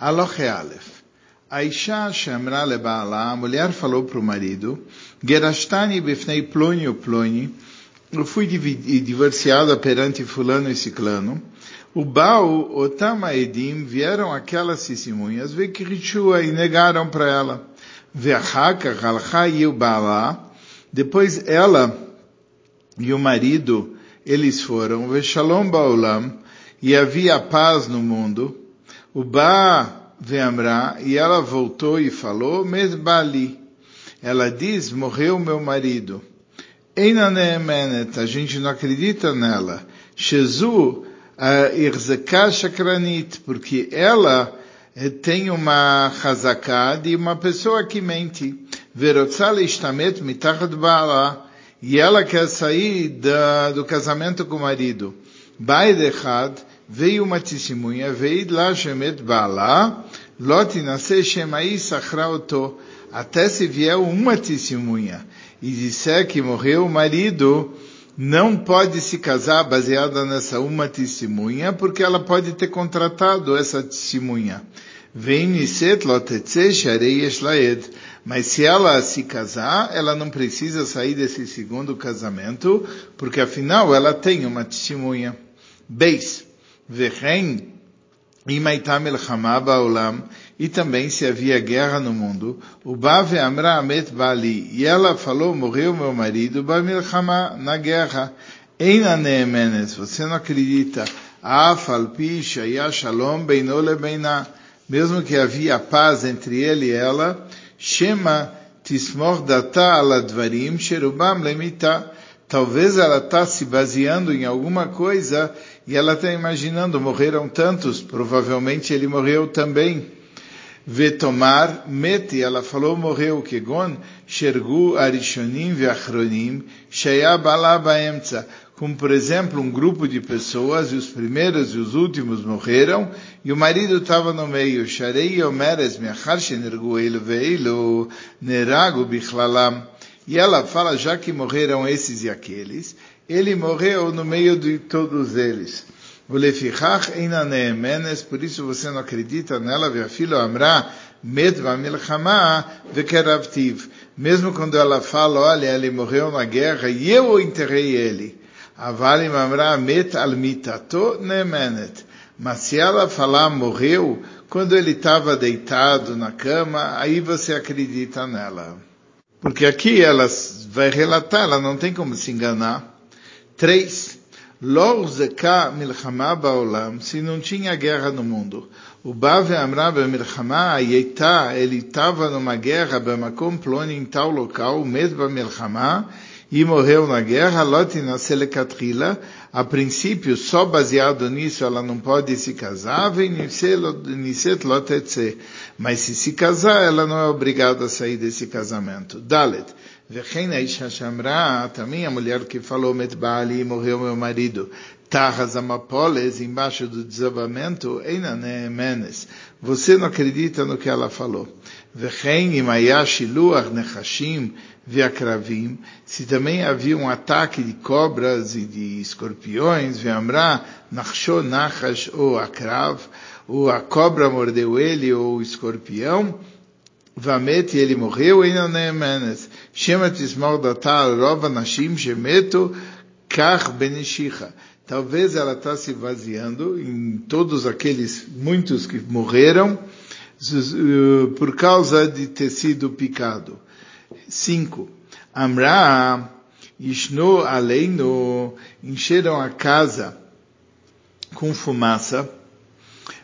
Aloche Aleph. A Isha Shemra Lebaala, a mulher falou para o marido, Gerashtani befnei ploni o ploni, eu fui divorciada perante fulano e ciclano, o Baal, Otama Edim, vieram aquelas testemunhas, Vekrichua, e negaram para ela. Ve'achaka, Halcha e o Baalá, depois ela e o marido, eles foram, Veshalom Baolam, e havia paz no mundo, o Ba Veamra, e ela voltou e falou, Mesbali. Ela diz, morreu meu marido. Eina Neemenet, a gente não acredita nela. Shezu, Irzeka Shakranit, porque ela tem uma chazaká de uma pessoa que mente. Verotzal Ishtamet mitachad. E ela quer sair da, do casamento com o marido. Baidechad, veio uma testemunha, veio lá Shemet Ba'ala, Lot nasce Shemai Sachraoto, até se vier uma testemunha e disser que morreu o marido, não pode se casar baseada nessa uma testemunha, porque ela pode ter contratado essa testemunha. Niset Sharei. Mas se ela se casar, ela não precisa sair desse segundo casamento, porque afinal ela tem uma testemunha. Beis. Vechen. Imaitam Elchama Baolam. E também se havia guerra no mundo. O Bave Amra Amet Bali. E ela falou, morreu meu marido, Bamilchama, na guerra. Eina Neemenes. Você não acredita. Afalpi Shaya Shalom Beinole. Mesmo que havia paz entre ele e ela, Shema Tismor Data Aladvarim Sherubam Lemita. Talvez ela está se baseando em alguma coisa e ela está imaginando, morreram tantos, provavelmente ele morreu também. Vetomar, mete, ela falou, morreu, Kegon, Shergu Arishonim Veachronim, Shaya Bala Baemtza. Como, por exemplo, um grupo de pessoas, e os primeiros e os últimos morreram, e o marido estava no meio. Sharei Omeres, Shenergu Eilu Veilu, Neragu Bichlalam. E ela fala, já que morreram esses e aqueles, ele morreu no meio de todos eles. Por isso você não acredita nela, filho Amra, Vekeravtiv. Mesmo quando ela fala, olha, ele morreu na guerra e eu enterrei ele. Amra, Met Almitato, Nemenet. Mas se ela falar morreu, quando ele estava deitado na cama, aí você acredita nela. Porque aqui ela vai relatar, ela não tem como se enganar. Três. Lor zeka milchama baolam, se não tinha guerra no mundo. O Bave Amra milchama, Yeita, ele estava numa guerra, Bamakom Ploni, em tal local, mesmo milchama, e morreu na guerra, Lot Naselekatrila, a princípio, só baseado nisso, ela não pode se casar. Mas se se casar, ela não é obrigada a sair desse casamento. Dalet. Também a mulher que falou, Met Baali, morreu meu marido. Tarras Amapoles, embaixo do desabamento, Neemenes. Você não acredita no que ela falou. Se também havia um ataque de cobras e de escorpiões, Veamra Nachsho Nachash ou Akrav, ou a cobra mordeu ele ou o escorpião, Vamet, ele morreu, neemenes. Shema tismor datar rova nashim shemeto kach benishicha. Talvez ela está se vaziando em todos aqueles muitos que morreram por causa de ter sido picado. Cinco. Amra, Ishno aleino, encheram a casa com fumaça.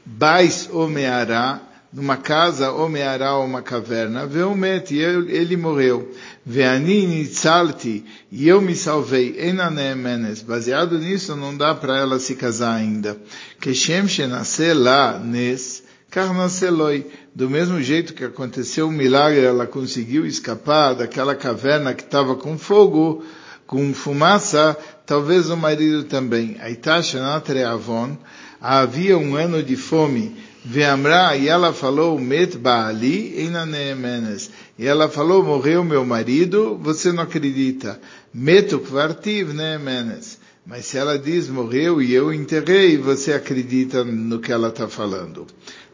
Bais omeará, numa casa, ou meará uma caverna, Veumet, e ele morreu. Veani nitzalti, e eu me salvei, enanemenes. Baseado nisso, não dá para ela se casar ainda. Que Shem nascer lá, nes, carnaceloi. Do mesmo jeito que aconteceu um milagre, ela conseguiu escapar daquela caverna que estava com fogo, com fumaça, talvez o marido também. Aitasha natre avon, havia um ano de fome, Veamra, e ela falou, Met Baali Einanemenes. E ela falou, morreu meu marido, você não acredita. Metu Kvartiv Neemenes. Mas se ela diz morreu e eu enterrei, você acredita no que ela está falando.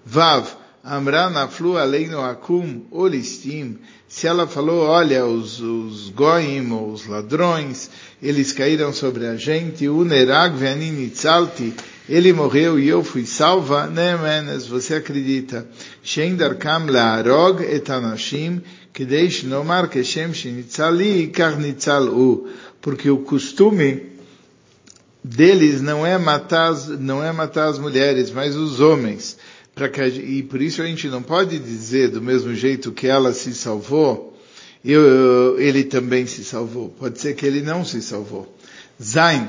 Vav, Amran aflu aleinu akum olistim. Se ela falou, olha, os, os goim, ou os ladrões, eles caíram sobre a gente, unerag veninitzalti, ele morreu e eu fui salva, né, nemenes, você acredita. Shendarkam laarog etanashim, mar que shem shinitzali e karnitzalu, Porque o costume deles não é matar, não é matar as mulheres, mas os homens. Que, e por isso a gente não pode dizer do mesmo jeito que ela se salvou, eu, ele também se salvou. Pode ser que ele não se salvou. Zain.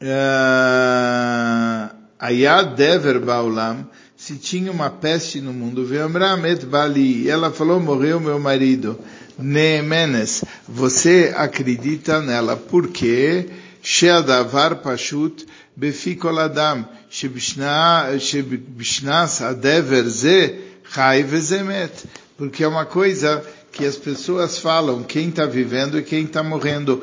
Uh, Ayad Dever Baulam, se tinha uma peste no mundo, Veamramet Bali, ela falou, morreu meu marido. Neemenes, você acredita nela, porque Sheadavar Pashut Befikol Adam, Porque é uma coisa que as pessoas falam quem está vivendo e quem está morrendo.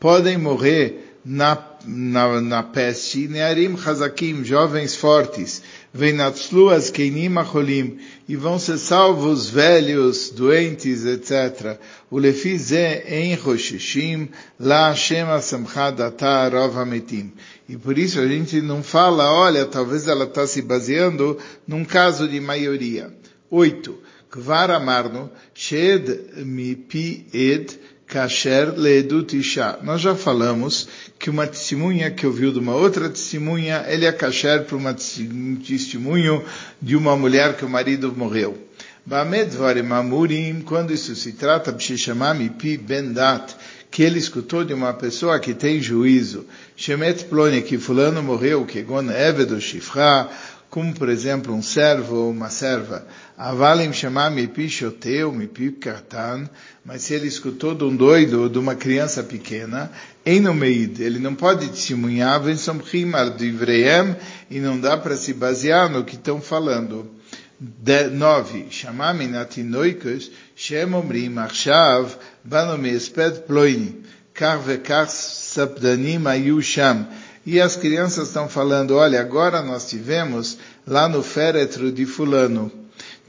Podem morrer na, na, na peste, Nearim Hazakim, jovens fortes, Venatzlu as Keinim Acholim, e vão ser salvos velhos, doentes, etc. O Lefize Roshishim, La Hashem Asamchad Ata Rov Hametim. E por isso a gente não fala, olha, talvez ela está se baseando num caso de maioria. Oito. Kvar Amarno, Shed Mipi Ed, kasher leedut isha. Nós já falamos que uma testemunha que ouviu de uma outra testemunha, ele é kasher para um testemunho de uma mulher que o marido morreu. Quando isso se trata, pi que ele escutou de uma pessoa que tem juízo, Shemet que fulano morreu, que gon evedo shifra, como por exemplo um servo ou uma serva, avalim chamar mipi shoteu, mipi kartan, mas se ele escutou de um doido ou de uma criança pequena, em meid, ele não pode testemunhar, vem somchim ardivreem, e não dá para se basear no que estão falando. Nove, chamam inatinoikos, shem omrim achshav, banu meesped ploini, kar vekar sapdanim ayu sham, e as crianças estão falando, olha, agora nós tivemos lá no féretro de fulano,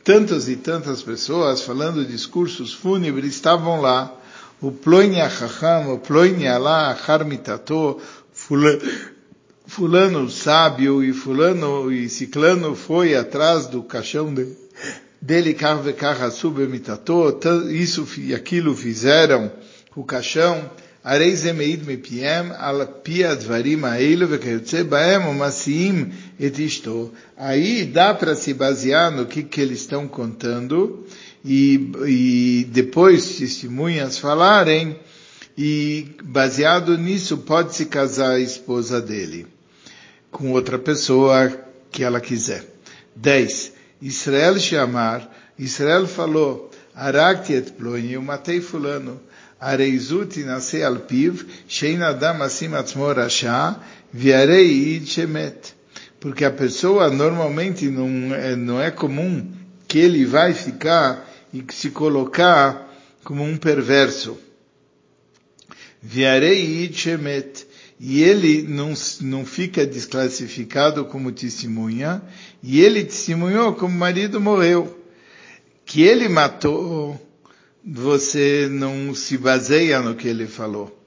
tantas e tantas pessoas falando discursos fúnebres estavam lá. O ploinia chacham, o ploinia lá, harmitato, fulano, fulano sábio e fulano e ciclano foi atrás do caixão de, dele, carve carra subemitato, isso e aquilo fizeram o caixão, הרי זה מעיד מפיהם על פי הדברים האלו וכיוצא בהם ומסיעים existou. Aí dá para se basear no que, que eles estão contando e, e depois testemunhas falarem e baseado nisso pode se casar a esposa dele com outra pessoa que ela quiser. 10. Israel chamar, Israel falou, Arakti et ploni, eu matei fulano. Areizuti nasce alpiv, sheinadam acima atmor viarei id shemet. Porque a pessoa normalmente não é, não é comum que ele vai ficar e se colocar como um perverso. Viarei shemet. E ele não, não fica desclassificado como testemunha, e ele testemunhou como o marido morreu. Que ele matou você não se baseia no que ele falou.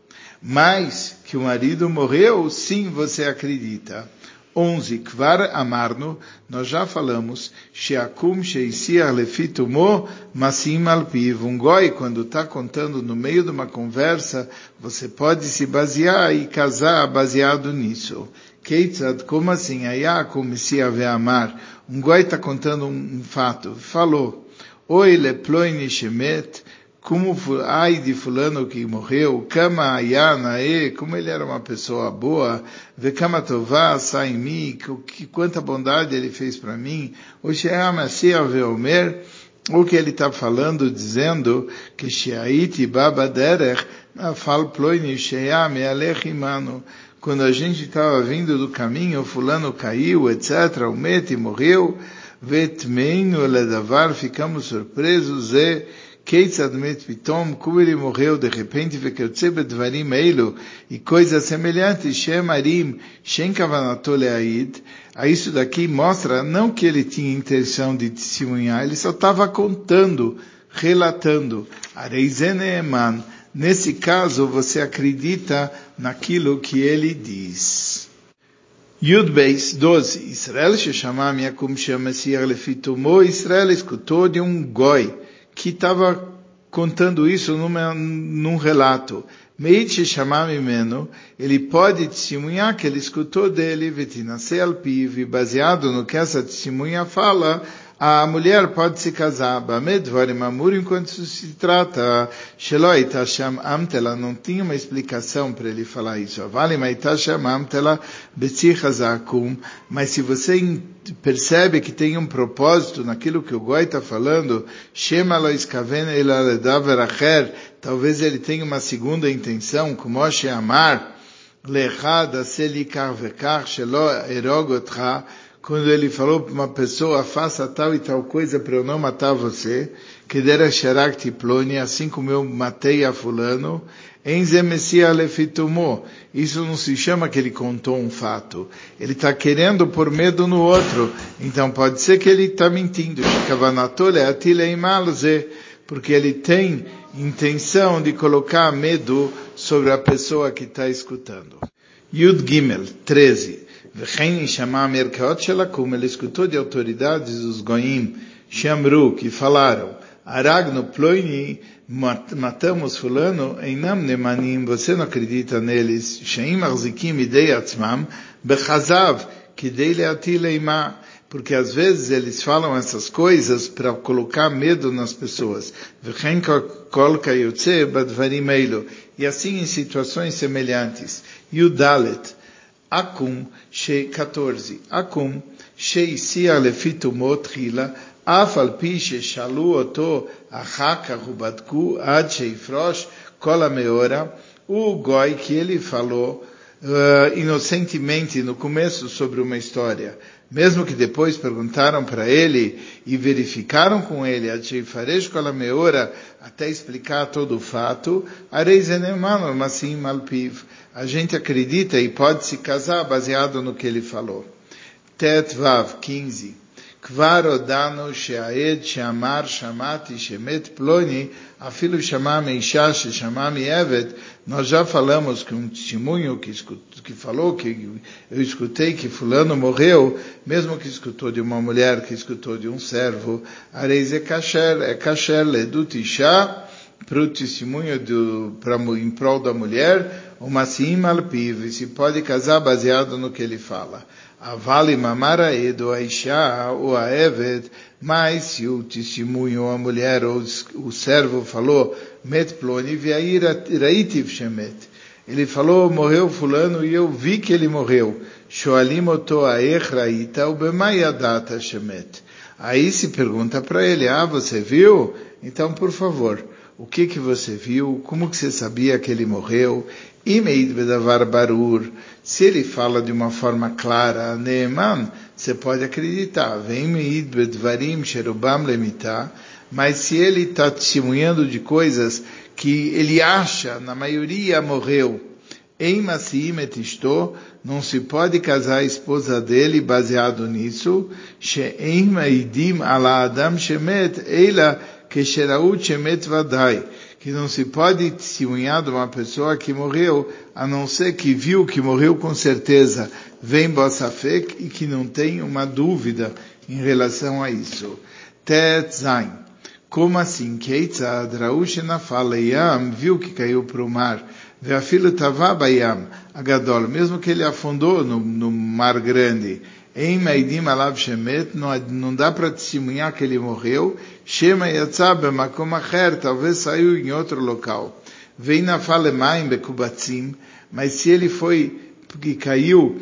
Mas que o marido morreu, sim, você acredita. 11. Kvar amarno, nós já falamos, Sheakum sheisiar lefitumo masim alpiv. Um goi, quando está contando no meio de uma conversa, você pode se basear e casar baseado nisso. Keitzad, como assim? Ayakum se amar. Um goi está contando um fato. Falou. Oi leploini shemet, como ai de fulano que morreu, kama ayanae, como ele era uma pessoa boa, vekama tová sai em mim, que quanta bondade ele fez para mim, veomer, o que ele está falando, dizendo que sheaiti baba derech, fal ploini sheame alechimano, quando a gente estava vindo do caminho, fulano caiu, etc., o mete morreu, Vetmeinu ledavar, ficamos surpresos, e Keitsadmet Vitom, como ele morreu de repente, Vekertsebe Dvarim Eilu, e coisas semelhantes, Shem Arim, Shem Kavanatole a isso daqui mostra não que ele tinha intenção de testemunhar, ele só estava contando, relatando. Areizeneeman, nesse caso você acredita naquilo que ele diz. Yudbeis 12. Israel se chama Yakum Shem Messiah Lefitumo. Israel escutou de um goi que estava contando isso numa, num relato. Meit se chama Mimeno, ele pode testemunhar que ele escutou dele, Vetinase Alpiv, baseado no que essa testemunha fala, a mulher pode se casar, Bamedvarim Amur, enquanto se trata, Sheloi Tasham Amtela, não tinha uma explicação para ele falar isso. Vale Tasham Amtela Betzichazakum, mas se você percebe que tem um propósito naquilo que o Goi está falando, Shema Loiskaven Elaledaver talvez ele tenha uma segunda intenção, como Amar, Lechad Aselikar Vekar Shelo Erogotcha, quando ele falou para uma pessoa, faça tal e tal coisa para eu não matar você, que dera Sharak Tiploni, assim como eu matei a fulano. Isso não se chama que ele contou um fato. Ele está querendo pôr medo no outro. Então pode ser que ele está mentindo. Porque ele tem intenção de colocar medo sobre a pessoa que está escutando. Yud Gimel, 13. Porque às vezes eles falam essas coisas para colocar medo nas pessoas. E assim em situações semelhantes. Yudalet, Akum, She 14. Akum, שהסיע לפי תומו תחילה, אף על פי ששאלו אותו אחר כך ובדקו עד שיפרוש כל המאורע, o goi que ele falou uh, inocentemente no começo sobre uma história, mesmo que depois perguntaram para ele e verificaram com ele a Sheifaresh Kolameora até explicar todo o fato, Malpiv, a gente acredita e pode se casar baseado no que ele falou. Tet Vav 15. כבר הודענו שהעד שאמר שמעתי שמת פלוני, אפילו שמע מאישה ששמע מעבד, nós já falamos que um testemunho que, que falou que eu escutei que fulano morreu, mesmo que escutou de uma mulher, que escutou de um servo, areis é kasher, é kasher ledut isha, para o testemunho do, pra, em prol da mulher, o Massim Alpiv, se pode casar baseado no que ele fala. Avali mamara edo aisha ou a evet, mas se o testemunho, a mulher ou o servo falou, met ploni raitiv shemet. Ele falou, morreu fulano e eu vi que ele morreu. Shoalim oto aech raita ubemayadata shemet. Aí se pergunta para ele, ah, você viu? Então, por favor, o que que você viu, como que você sabia que ele morreu, Imeid bedavar barur, se ele fala de uma forma clara, Neeman, você pode acreditar, vem bedvarim sherubam lemita, mas se ele está testemunhando de coisas que ele acha, na maioria morreu, em Masiim etisto, não se pode casar a esposa dele baseado nisso, she'em maidim ala adam shemet, eila Kesheraut Shemet Vadai, que não se pode testemunhar de uma pessoa que morreu, a não ser que viu que morreu com certeza, vem Bossafek e que não tem uma dúvida em relação a isso. Tet Zain. Como assim? Keitzad, Raushena fala, Yam, viu que caiu para o mar. Veafilo Tavabayam, Agadol, mesmo que ele afundou no, no mar grande. Em Maidim Alav Shemet, não, dá para testemunhar que ele morreu. Shema Yatzah Bemakom Acher, talvez saiu em outro local. Vem na Falemaim Bekubatzim, mas se ele foi, porque caiu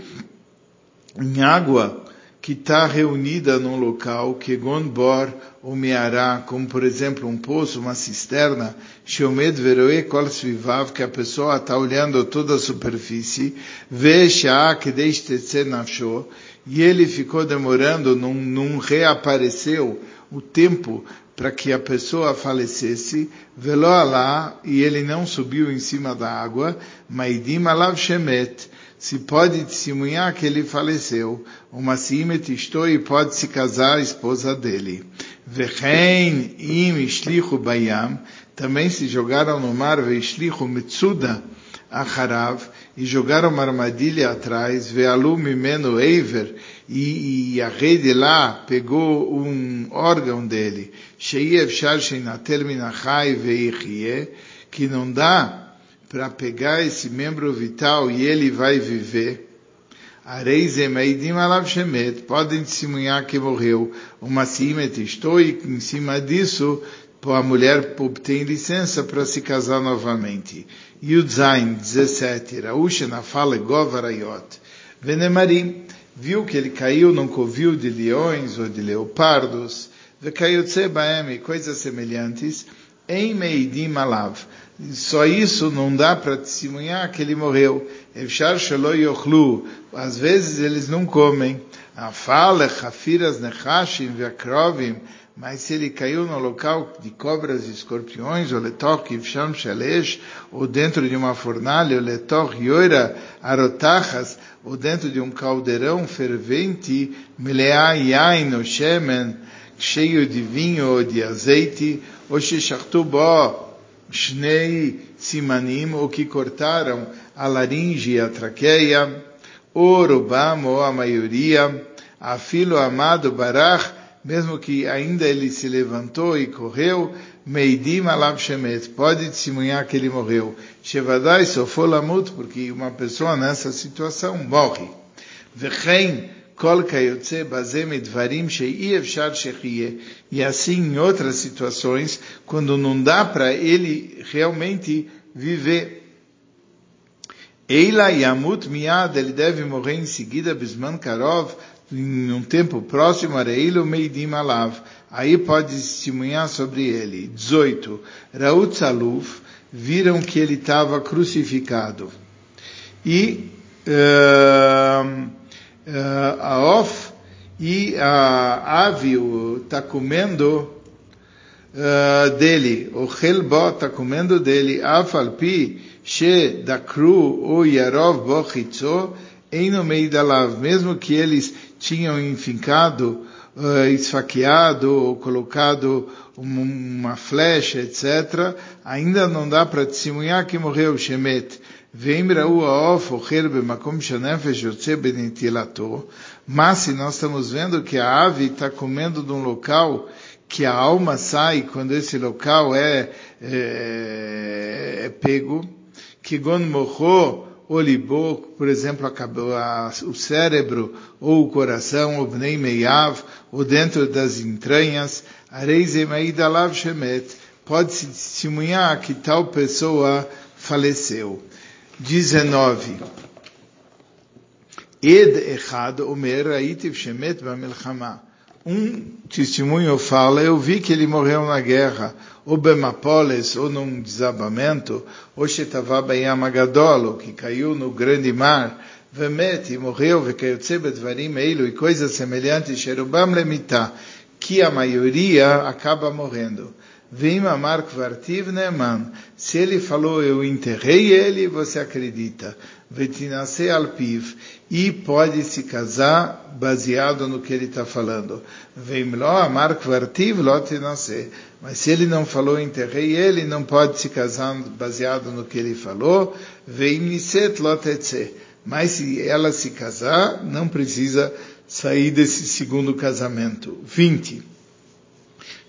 em água que está reunida num local, que Gonbor ou Meará, como por exemplo um poço, uma cisterna, Shomed Veroe Kol Svivav, que a pessoa está olhando toda a superfície, vê Shah Kedesh Tetze Nafsho, e ele ficou demorando, não, não reapareceu o tempo para que a pessoa falecesse, velo alá, e ele não subiu em cima da água, maidim alav shemet, se pode testemunhar que ele faleceu, uma simet estou e pode se casar a esposa dele. Vechen im ishlichu bayam, também se jogaram no mar, veishlichu mitzuda acharav, e jogaram uma armadilha atrás, vealu mimeno eiver, e, e a rede lá pegou um órgão dele, sheiev sheinatel minachai veichie, que não dá para pegar esse membro vital e ele vai viver. Areizem aidim alav shemet, podem testemunhar que morreu. Uma simet estou e em cima disso a mulher obtém licença para se casar novamente. Yudzain 17, Raúcha na fala Govarayot. Venemarim, viu que ele caiu num covil de leões ou de leopardos, Vekayotse Baem, coisas semelhantes, em Meidim Alav. Só isso não dá para testemunhar que ele morreu. Evshar Shelo Yochlu, às vezes eles não comem. Afale, Chafiras Nechashim, Vekrovim, mas se ele caiu no local de cobras e escorpiões, ou letok ivsham shalesh, ou dentro de uma fornalha, ou letok yoira arotachas, ou dentro de um caldeirão fervente, melea yain ou shemen, cheio de vinho ou de azeite, ou sheshachtu bo shnei simanim, ou que cortaram a laringe e a traqueia, ou rubam, ou a maioria, afilo amado barach, mesmo que ainda ele se levantou e correu, Meidim alav shemet, pode testemunhar que ele morreu. Shevadai sofolamut, porque uma pessoa nessa situação morre. Vechen kol kayotze bazem edvarim shei efshar shechie. E assim em outras situações, quando não dá para ele realmente viver. Eila yamut miad, ele deve morrer em seguida, bisman karov, em um tempo próximo, Areilo Meidim Alav. Aí pode testemunhar sobre ele. 18. Raut Saluf, viram que ele estava crucificado. E uh, uh, a Of e a ave está comendo uh, dele. O Helbo está comendo dele. Afalpi, She Dakru o Yarov Bochitzo, em no meio da mesmo que eles tinham enfincado, uh, esfaqueado colocado uma flecha, etc., ainda não dá para testemunhar que morreu Shemet. Mas se nós estamos vendo que a ave está comendo de um local que a alma sai quando esse local é, é, é pego, que gon morrou o libô, por exemplo, o cérebro, ou o coração, o bnei meiav, ou dentro das entranhas, areizemaidalav shemet, pode-se testemunhar que tal pessoa faleceu. 19. Ed echad omer raitiv shemet bamilchama. Um testemunho fala, eu vi que ele morreu na guerra ou Bemapolis, ou num desabamento, ou Shetavaba Yamagadolo, que caiu no grande mar, Vemet, e morreu, Vekayotse Bedvarim Eilu, e coisas semelhantes, Sherubam Lemita, que a maioria acaba morrendo. Vim amar kvartiv neman. Se ele falou, eu enterrei ele, você acredita. Vetinase alpiv. E pode se casar baseado no que ele está falando. Vim lo amar kvartiv lotinase. Mas se ele não falou, enterrei ele, não pode se casar baseado no que ele falou. Vim niset lotetse. Mas se ela se casar, não precisa sair desse segundo casamento. 20.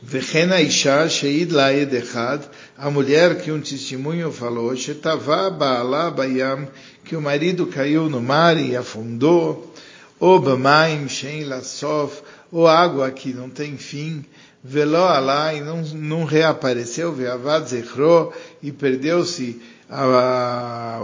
Vechena Isha Sheid Laed Echad, a mulher que um testemunho falou, Shetavá Baalá Bayam, que o marido caiu no mar e afundou, Obamaim Shein Lassof, ou água que não tem fim, veló alá e não, não reapareceu, veavad zechro, e perdeu-se a,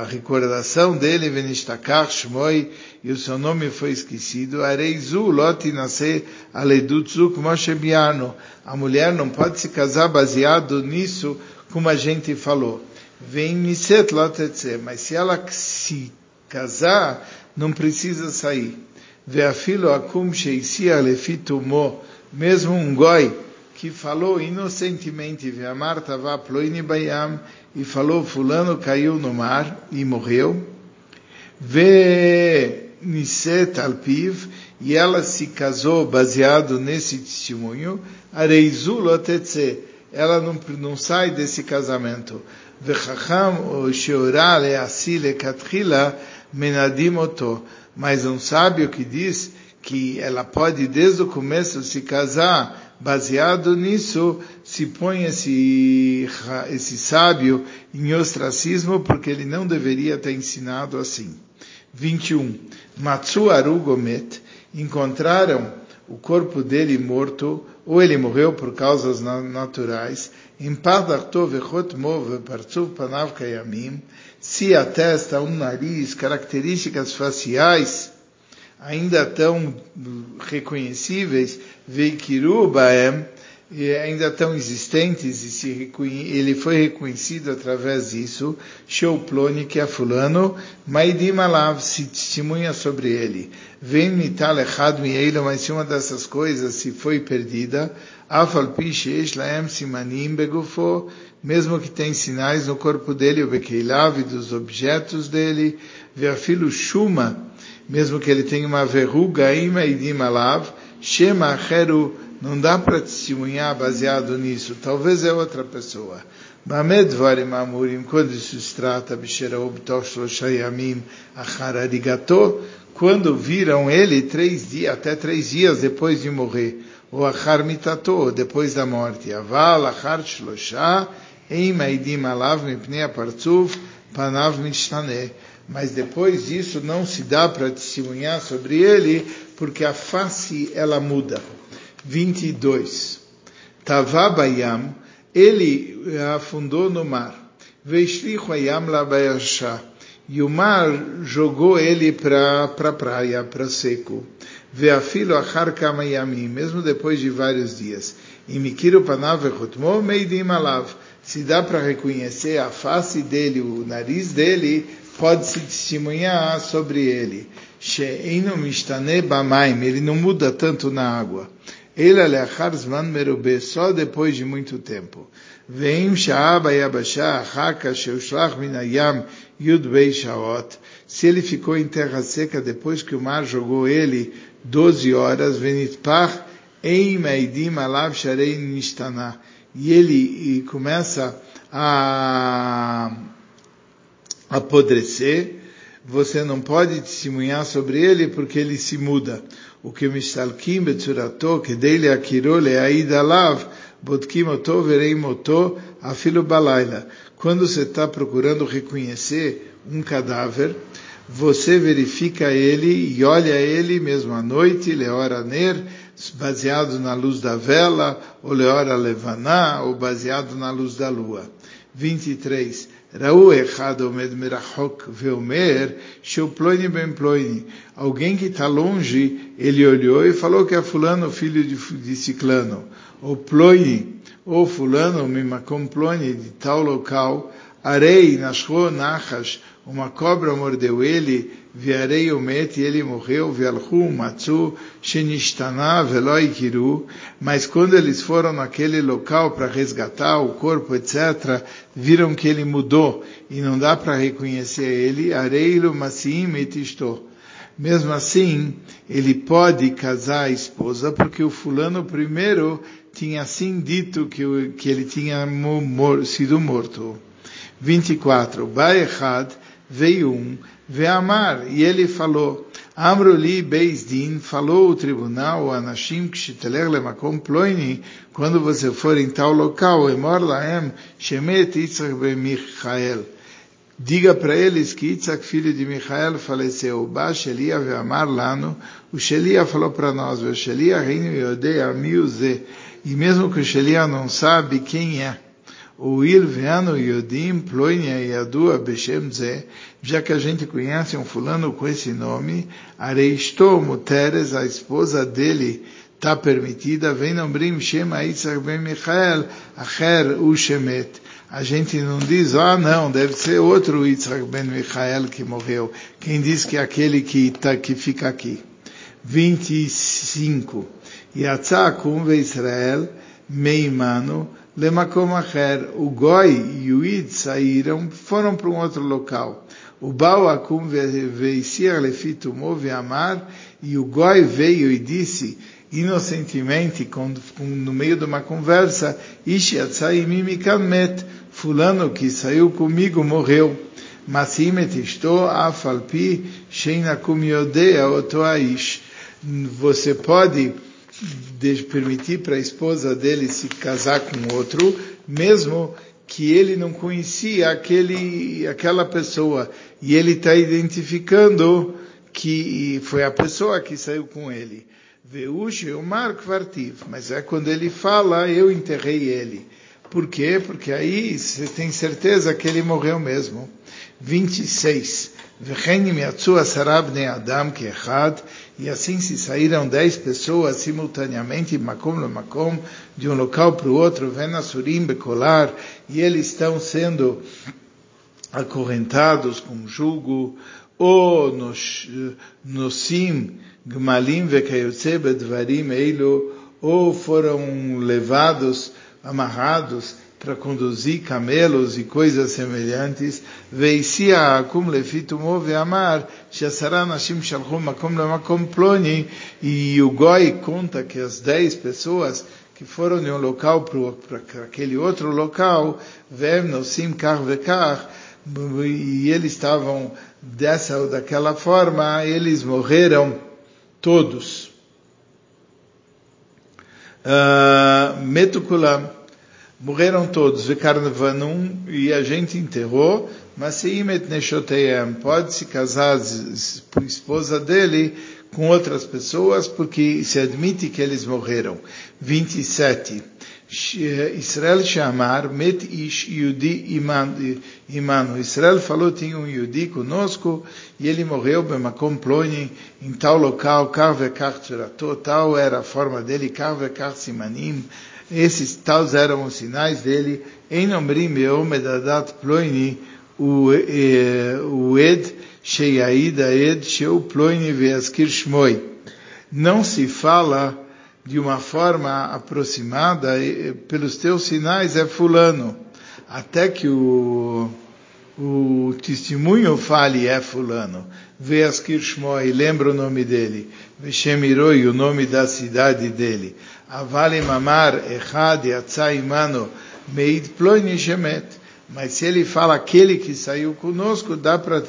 a, recordação dele, Venistakar Shmoi, e o seu nome foi esquecido, Areizu Loti Nase Aledutzuk Moshebiano. A mulher não pode se casar baseado nisso, como a gente falou. Vem Niset Lotetse, mas se ela se casar, não precisa sair. Veafilo Akum Sheisia Lefitumo, mesmo um goi, que falou inocentemente, bayam, e falou, fulano caiu no mar e morreu. Ve niset alpiv, e ela se casou baseado nesse testemunho, areizul otetze, ela não, não sai desse casamento. Vechacham sheorá leasi lekatchila menadim oto. Mas um sábio que diz que ela pode desde o começo se casar baseado nisso, se põe esse, esse sábio em ostracismo porque ele não deveria ter ensinado assim. 21. Matsu Arugomet, encontraram o corpo dele morto, ou ele morreu por causas naturais, em se a testa, um nariz, características faciais, ainda tão reconhecíveis, veikiru baem, ainda tão existentes e se ele foi reconhecido através disso, Shouploni, que é fulano, Maidim alav, se testemunha sobre ele. Vem mital echad mielo, mas se uma dessas coisas se foi perdida, afal pishesh laem simanim begufo, mesmo que tem sinais no corpo dele, o bekeilav, dos objetos dele, veafilo shuma, mesmo que ele tenha uma verruga, ima idim alav, shema acheru, não dá para testemunhar baseado nisso. Talvez é outra pessoa. Quando isso se trata, bisheraub toshloshayamim achar arigato, quando viram ele três dias, até três dias depois de morrer, ou achar mitato, depois da morte, aval achar shlosha, eim aidim alav mipnei apartzuf, panav mishtane. Mas depois disso não se dá para testemunhar sobre ele, porque a face ela muda. 22. Tavabayam, ele afundou no mar. Veishlichu ayam labayasha. E o mar jogou ele para a pra praia, para seco. Veafilo achar kamayami, mesmo depois de vários dias. E mikiru panav echotmo meidim alav. Se dá para reconhecer a face dele, o nariz dele, pode-se testemunhar sobre ele. She'enu mishtane bamaim, ele não muda tanto na água. Ele aleachar zman merube, só depois de muito tempo. Veim sha'aba yabasha haka sheushlach min ayam yud bei shaot. Se ele ficou em terra seca depois que o mar jogou ele 12 horas, venitpach eim aidim alav sharei nishtana. E ele começa a apodrecer, você não pode testemunhar sobre ele porque ele se muda o que mistalkim betzurato, que dele akiro leaid alav, botkim oto vereim oto, afilo balaila. Quando você está procurando reconhecer um cadáver, você verifica ele e olha ele mesmo à noite, leora ner, baseado na luz da vela, ou leora levaná, ou baseado na luz da lua. 23. Raú echad omed merachok veomer, sheu ploini ben ploini. Alguém que está longe, ele olhou e falou que é fulano, filho de, de ciclano. Ou ploini, ou fulano, mimakom ploini, de tal local. Arei, nashro, nachash, uma cobra mordeu ele, viarei o met, e ele morreu, vialhu, matzu, shenishtana, veloi kiru, mas quando eles foram naquele local para resgatar o corpo, etc., viram que ele mudou, e não dá para reconhecer ele, areilu masim etisto. Mesmo assim, ele pode casar a esposa, porque o fulano primeiro tinha assim dito que, que ele tinha mor sido morto. 24. Baechad, veio um, Veamar, e ele falou, Amruli Din falou o tribunal, Anashim Kshiteler Lemakom Ploini, quando você for em tal local, Emor Laem, Shemet Yitzhak Ben Michael. Diga para eles que Yitzhak, filho de Michael, faleceu. Ba Shelia Veamar Lano, o Shelia falou para nós, Shelia Reino Yodei Amiuze, e mesmo que o Shelia não sabe quem é, o Irveano Yodim Ploinia Yadua Beshem Ze, já que a gente conhece um fulano com esse nome, Areisto Muteres, a esposa dele, está permitida, vem Nombrim Shema Yitzhak Ben Michael, Acher Ushemet. A gente não diz, ah não, deve ser outro Yitzhak Ben Michael que morreu. Quem diz que é aquele que, tá, que fica aqui. 25. Yatzah Kumve Israel, meimano lemakom acher. O Goi e o Id saíram, foram para um outro local. O Baal Akum veisir lefitumo veamar, e o Goi veio e disse, inocentemente, quando, no meio de uma conversa, Ishi atzai met, fulano que saiu comigo morreu. Masim et ishto afalpi sheinakum yodea oto aish. Você pode permitir para a esposa dele se casar com outro, mesmo que ele não conhecia aquele, aquela pessoa e ele está identificando que foi a pessoa que saiu com ele. Veush o Marco Vartiv, mas é quando ele fala, eu enterrei ele. Por quê? Porque aí você tem certeza que ele morreu mesmo. 26. E assim se saíram dez pessoas simultaneamente, de um local para o outro, venasurim becolar, e eles estão sendo acorrentados com jugo, ou nos, nosim, gmalim vekayotze bedvarim eilu, ou foram levados, amarrados, para conduzir camelos e coisas semelhantes, veisia akum lefitumo veamar, shasara nashim shalchum makom lemakom ploni, e o Goi conta que as dez pessoas que foram de um local para aquele outro local, vem nosim kar vekar, e eles estavam dessa ou daquela forma, eles morreram todos. Uh, metukulam, morreram todos, Vekarnavanum, e a gente enterrou, mas Seimet Neshoteyem, pode se casar por esposa dele com outras pessoas, porque se admite que eles morreram. 27. Israel chamar met ish yudi imano. Israel falou tinha um yudi conosco e ele morreu bemakom ploni em tal local, kar vekar tal era a forma dele, kar vekar simanim, esses tais eram os sinais dele. Em nomrim medadat ploini o ed sheyaida ed sheu ploini veaskir shmoi. Não se fala de uma forma aproximada, pelos teus sinais é fulano. Até que o, o testemunho fale é fulano. Veaskir shmoi, lembra o nome dele. Veshemiroi, o nome da cidade dele. Avale mamar echad yatsa imano meid ploni shemet. Mas se ele fala aquele que saiu conosco, dá para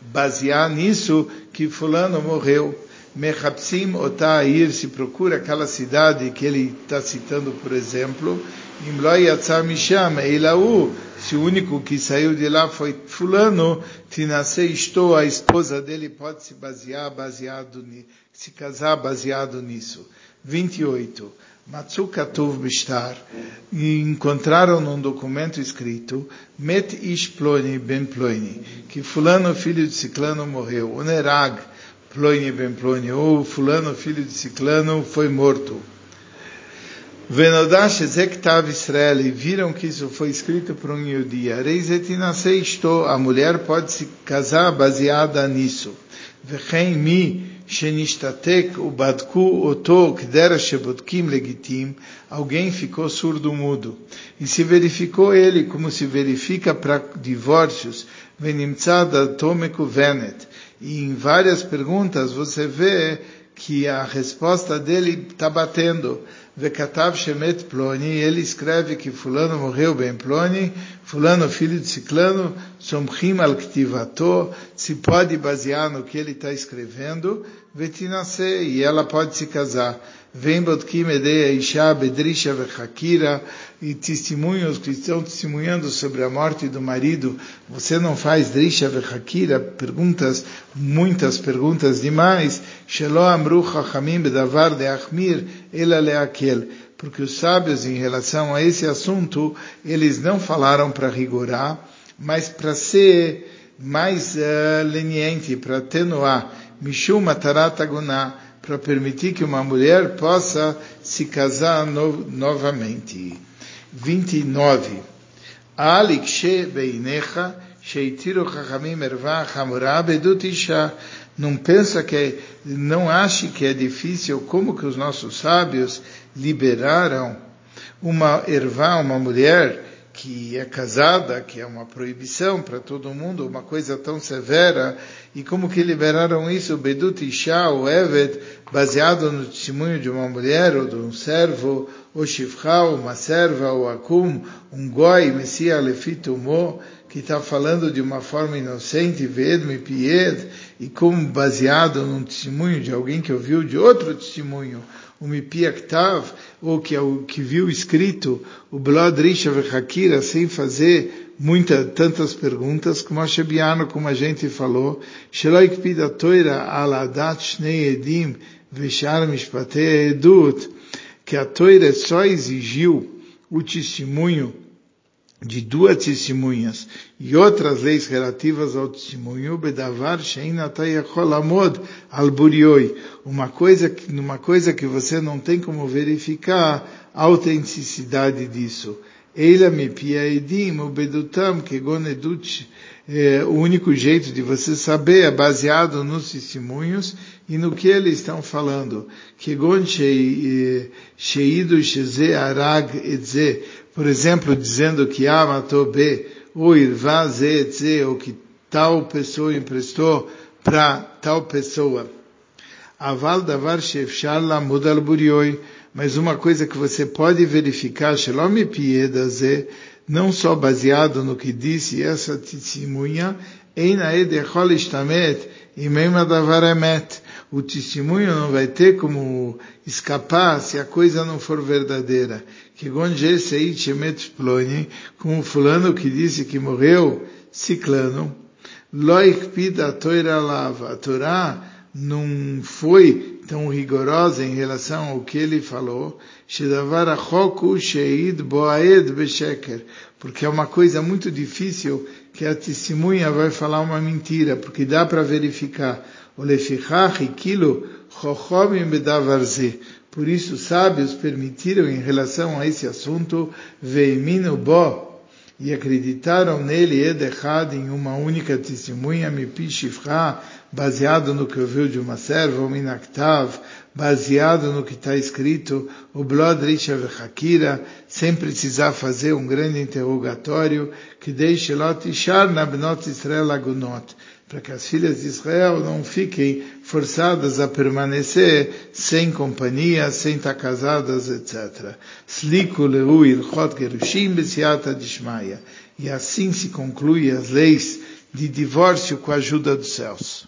basear nisso que fulano morreu. Mechapsim otair, se procura aquela cidade que ele está citando, por exemplo, Imloi Yatzar Misham, Eilahu, se o único que saiu de lá foi fulano, Tinase estou, a esposa dele pode se basear, baseado, se casar baseado nisso. 28. Matsukatuv Bishtar, encontraram num documento escrito, Met Ish Ploni Ben Ploni, que fulano filho de Ciclano morreu, Onerag Ploni Ben Ploni, ou fulano filho de Ciclano foi morto. Venodash Ezektav Israel, e viram que isso foi escrito por um Yudi. Reizetinasei estou, a mulher pode se casar baseada nisso. Vechem mi, Shenishtatek ubadku oto kdera shebutkim legitim, alguém ficou surdo-mudo. E se verificou ele como se verifica para divórcios, venimtsada tomeku venet. E em várias perguntas você vê que a resposta dele está batendo. Vekatav Shemet Ploni, ele escreve que fulano morreu bem Ploni, fulano filho de Ciclano, Somchim al se pode basear no que ele está escrevendo, Vetinase, e ela pode se casar. Vem Botkim Edeia Isha Bedrisha Vechakira, e testemunhos que estão testemunhando sobre a morte do marido, você não faz Drisha Vechakira, perguntas, muitas perguntas demais, Shelo Amru Chachamim Bedavar de Achmir, Ela Leakel, porque os sábios em relação a esse assunto, eles não falaram para rigorar, mas para ser mais uh, leniente, para atenuar, Mishum Matarat para permitir que uma mulher possa se casar no, novamente. 29. Alik she beinecha sheitiru chachamim erva chamura bedut isha. Não pensa que, não ache que é difícil como que os nossos sábios liberaram uma ervá, uma mulher que é casada, que é uma proibição para todo mundo, uma coisa tão severa, e como que liberaram isso, Bedut Isha, o Evet, baseado no testemunho de uma mulher ou de um servo, ou Shifra, uma serva, ou Akum, um Goi, Messias Lefitumó, que está falando de uma forma inocente, Vedme Pied, e como baseado num testemunho de alguém que ouviu de outro testemunho, o Mipiaktav, ou que, é o, que viu escrito o Blod Risha Vechakira, sem fazer muitas, tantas perguntas, como a Shebiano, como a gente falou, Sheloik Pida Toira Aladat Shnei Edim Veshar Mishpatei Edut, que a Toira só exigiu o testemunho de duas testemunhas e outras leis relativas ao testemunho, bedavar amod al burioi, uma coisa uma coisa que você não tem como verificar a autenticidade disso. Eila me piaedim ubedutam kegon edut é, o único jeito de você saber é baseado nos testemunhos e no que eles estão falando. Kegon sheidu sheze arag etze, por exemplo, dizendo que A matou B, ou Irvá Z, ou que tal pessoa emprestou para tal pessoa. Aval davar shefshar lamud al burioi, mas uma coisa que você pode verificar, shalom pieda ze, não só baseado no que disse essa testemunha, o testemunho não vai ter como escapar se a coisa não for verdadeira. Que como fulano que disse que morreu, ciclano, loikpida toira lava. A Torá não foi tão rigorosa em relação ao que ele falou, porque é uma coisa muito difícil que a testemunha vai falar uma mentira, porque dá para verificar. Por isso, sábios permitiram em relação a esse assunto, veimino bo, e acreditaram nele Edechad em uma única testemunha, Mipishifra, baseado no que ouviu de uma serva, o Minaktav, baseado no que está escrito, o Blod Risha Vechakira, sem precisar fazer um grande interrogatório, que deixe Lot Ishar Nabnot Israel Agunot, para que as filhas de Israel não fiquem forçadas a permanecer sem companhia, sem estar casadas, etc. Sliku leu ilchot gerushim besiata dishmaya. E assim se conclui as leis de divórcio com a ajuda dos céus.